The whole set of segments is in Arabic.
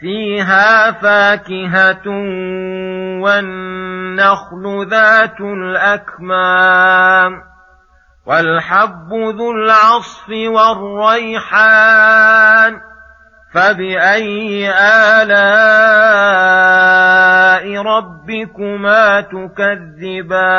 فيها فاكهة والنخل ذات الأكمام والحب ذو العصف والريحان فبأي آلاء ربكما تكذبان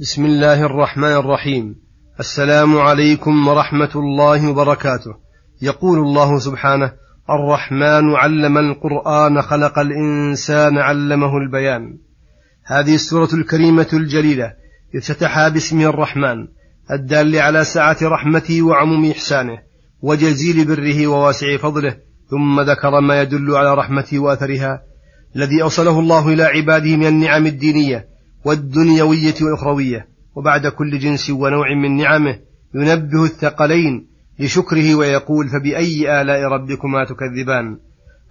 بسم الله الرحمن الرحيم. السلام عليكم ورحمة الله وبركاته. يقول الله سبحانه الرحمن علم القرآن خلق الإنسان علمه البيان. هذه السورة الكريمة الجليلة افتتحها باسمه الرحمن الدال على سعة رحمته وعموم إحسانه وجزيل بره وواسع فضله ثم ذكر ما يدل على رحمته وأثرها الذي أوصله الله إلى عباده من النعم الدينية والدنيوية والأخروية وبعد كل جنس ونوع من نعمه ينبه الثقلين لشكره ويقول فبأي آلاء ربكما تكذبان؟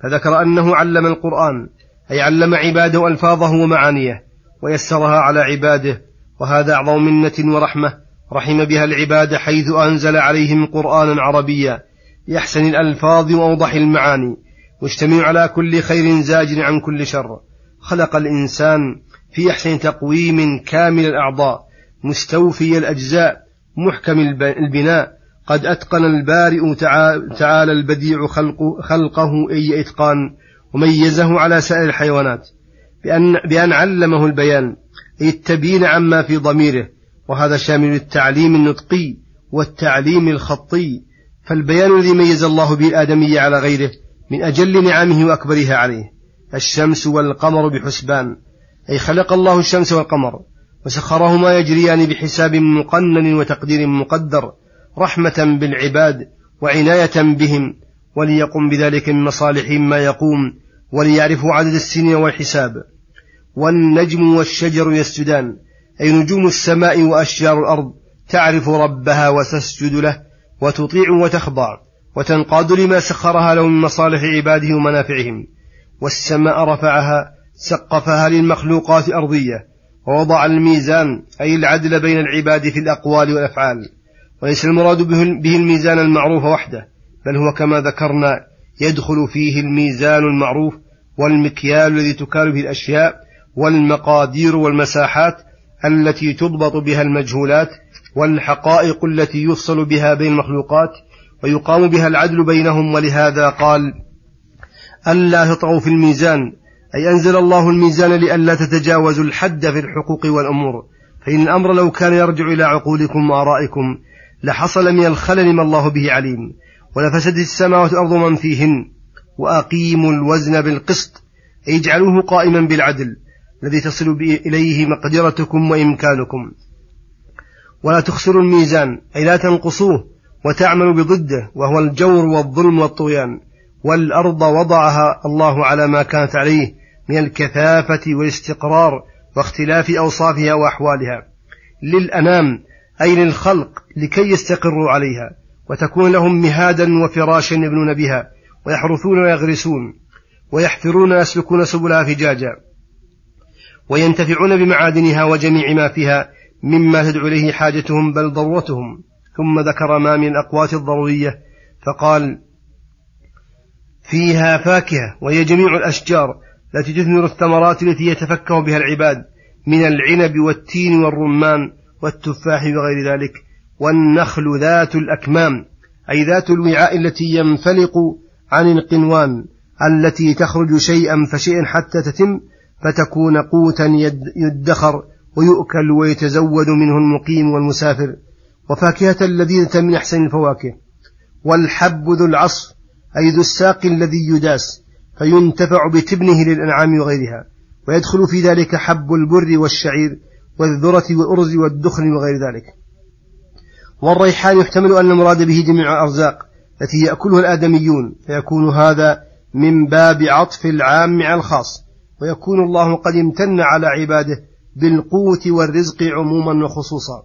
فذكر أنه علم القرآن أي علم عباده ألفاظه ومعانيه ويسرها على عباده وهذا أعظم منة ورحمة رحم بها العباد حيث أنزل عليهم قرآنا عربيا بأحسن الألفاظ وأوضح المعاني مجتمع على كل خير زاجر عن كل شر خلق الإنسان في أحسن تقويم كامل الأعضاء مستوفي الأجزاء محكم البناء قد أتقن البارئ تعالى البديع خلق خلقه أي إتقان وميزه على سائر الحيوانات بأن, بأن علمه البيان أي التبيين عما في ضميره وهذا شامل التعليم النطقي والتعليم الخطي فالبيان الذي ميز الله به الآدمي على غيره من أجل نعمه وأكبرها عليه الشمس والقمر بحسبان. أي خلق الله الشمس والقمر وسخرهما يجريان بحساب مقنن وتقدير مقدر رحمة بالعباد وعناية بهم وليقم بذلك من مصالحهم ما يقوم وليعرفوا عدد السنين والحساب. والنجم والشجر يسجدان أي نجوم السماء وأشجار الأرض تعرف ربها وتسجد له وتطيع وتخضع وتنقاد لما سخرها لهم من مصالح عباده ومنافعهم. والسماء رفعها سقفها للمخلوقات أرضية ووضع الميزان أي العدل بين العباد في الأقوال والأفعال. وليس المراد به الميزان المعروف وحده بل هو كما ذكرنا يدخل فيه الميزان المعروف والمكيال الذي تكال به الأشياء والمقادير والمساحات التي تضبط بها المجهولات والحقائق التي يفصل بها بين المخلوقات ويقام بها العدل بينهم. ولهذا قال ألا تطغوا في الميزان أي أنزل الله الميزان لئلا تتجاوزوا الحد في الحقوق والأمور فإن الأمر لو كان يرجع إلى عقولكم وآرائكم لحصل من الخلل ما الله به عليم ولفسدت السماوات والأرض من فيهن وأقيموا الوزن بالقسط أي اجعلوه قائما بالعدل الذي تصل إليه مقدرتكم وإمكانكم. ولا تخسروا الميزان أي لا تنقصوه وتعملوا بضده وهو الجور والظلم والطغيان. والأرض وضعها الله على ما كانت عليه من الكثافة والاستقرار واختلاف أوصافها وأحوالها للأنام أي للخلق لكي يستقروا عليها وتكون لهم مهادا وفراشا يبنون بها ويحرثون ويغرسون ويحفرون ويسلكون سبلها فجاجا وينتفعون بمعادنها وجميع ما فيها مما تدعو إليه حاجتهم بل ضرورتهم. ثم ذكر ما من الأقوات الضرورية فقال فيها فاكهة وهي جميع الأشجار التي تثمر الثمرات التي يتفكه بها العباد من العنب والتين والرمان والتفاح وغير ذلك والنخل ذات الأكمام أي ذات الوعاء التي ينفلق عن القنوان التي تخرج شيئا فشيئا حتى تتم فتكون قوتا يدخر ويؤكل ويتزود منه المقيم والمسافر. وفاكهة لذيذة من أحسن الفواكه والحب ذو العصف أي ذو الساق الذي يداس فينتفع بتبنه للأنعام وغيرها ويدخل في ذلك حب البر والشعير والذرة والأرز والدخن وغير ذلك. والريحان يحتمل أن المراد به جميع الأرزاق التي يأكلها الآدميون فيكون هذا من باب عطف العام على الخاص ويكون الله قد امتن على عباده بالقوت والرزق عموما وخصوصا.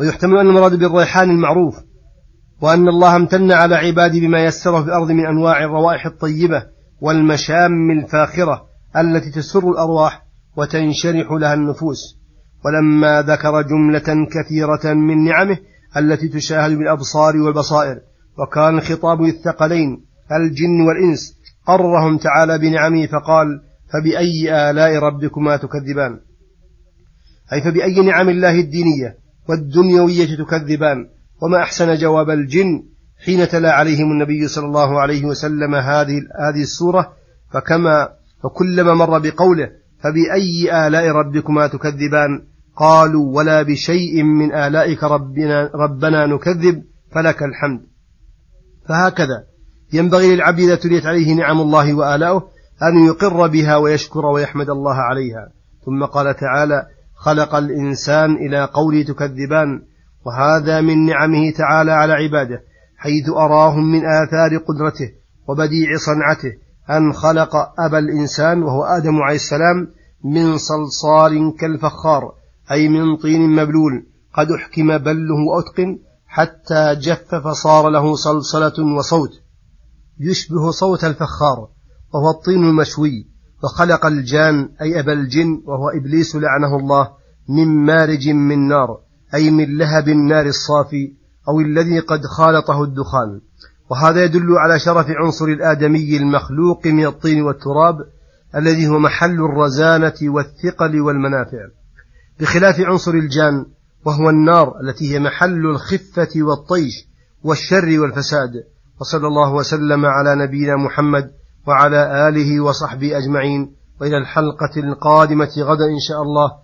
ويحتمل أن المراد بالريحان المعروف وأن الله امتن على عباده بما يسره في الأرض من أنواع الروائح الطيبة والمشام الفاخرة التي تسر الأرواح وتنشرح لها النفوس. ولما ذكر جملة كثيرة من نعمه التي تشاهد بالأبصار والبصائر وكان الخطاب للثقلين الجن والإنس قرهم تعالى بنعمه فقال فبأي آلاء ربكما تكذبان؟ أي فبأي نعم الله الدينية والدنيوية تكذبان؟ وما أحسن جواب الجن حين تلا عليهم النبي صلى الله عليه وسلم هذه هذه السورة فكما فكلما مر بقوله فبأي آلاء ربكما تكذبان؟ قالوا ولا بشيء من آلائك ربنا, ربنا نكذب فلك الحمد. فهكذا. ينبغي للعبد إذا تليت عليه نعم الله وآلاؤه أن يقر بها ويشكر ويحمد الله عليها. ثم قال تعالى خلق الإنسان إلى قوله تكذبان. وهذا من نعمه تعالى على عباده حيث أراهم من آثار قدرته وبديع صنعته أن خلق أبا الإنسان وهو آدم عليه السلام من صلصال كالفخار أي من طين مبلول قد أحكم بله وأتقن حتى جف فصار له صلصلة وصوت يشبه صوت الفخار وهو الطين المشوي وخلق الجان أي أبا الجن وهو إبليس لعنه الله من مارج من نار. أي من لهب النار الصافي أو الذي قد خالطه الدخان. وهذا يدل على شرف عنصر الآدمي المخلوق من الطين والتراب الذي هو محل الرزانة والثقل والمنافع. بخلاف عنصر الجان وهو النار التي هي محل الخفة والطيش والشر والفساد. وصلى الله وسلم على نبينا محمد وعلى آله وصحبه أجمعين. وإلى الحلقة القادمة غدا إن شاء الله.